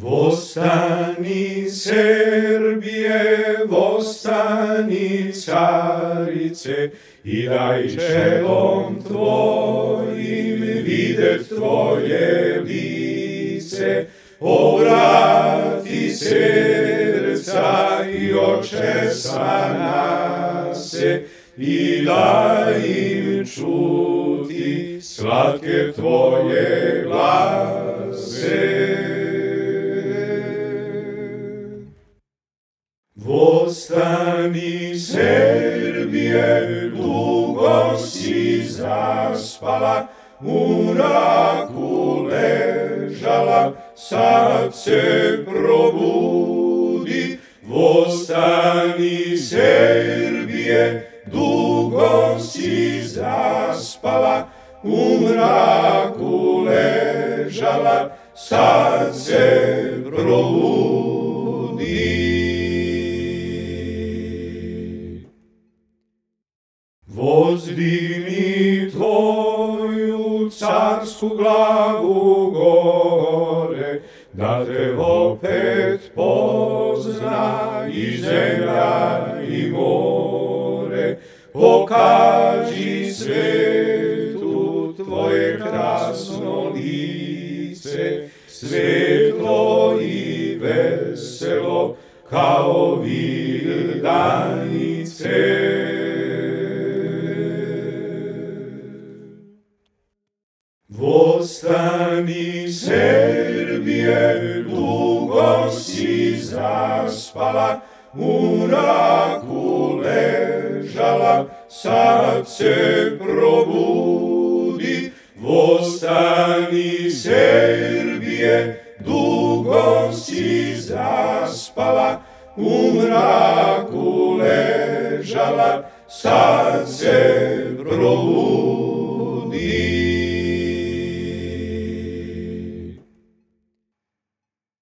Vostani Serbie, vostani carice, idaj čelom tvojim videt tvoje lice, obrati srca i očesa nase, i daj im čuti slatke tvoje glase. Vostani Serbie, dugo si zaspala, Unaku ležala, sad se probudi. Vostani Serbie, dugo si zaspala, Unaku ležala, sad se probudi. os dimitoiu carsku glavu gore, da te opet pozna i zemlja i more. Pokaži svetu tvoje krasno lice, svetlo i veselo, kao vildanice. Svetlo. Vostani Serbie, dugo si zaspala, Unaku ležala, sad se probudi. Vostani Serbie, dugo si zaspala, Unaku ležala, sad se probudi.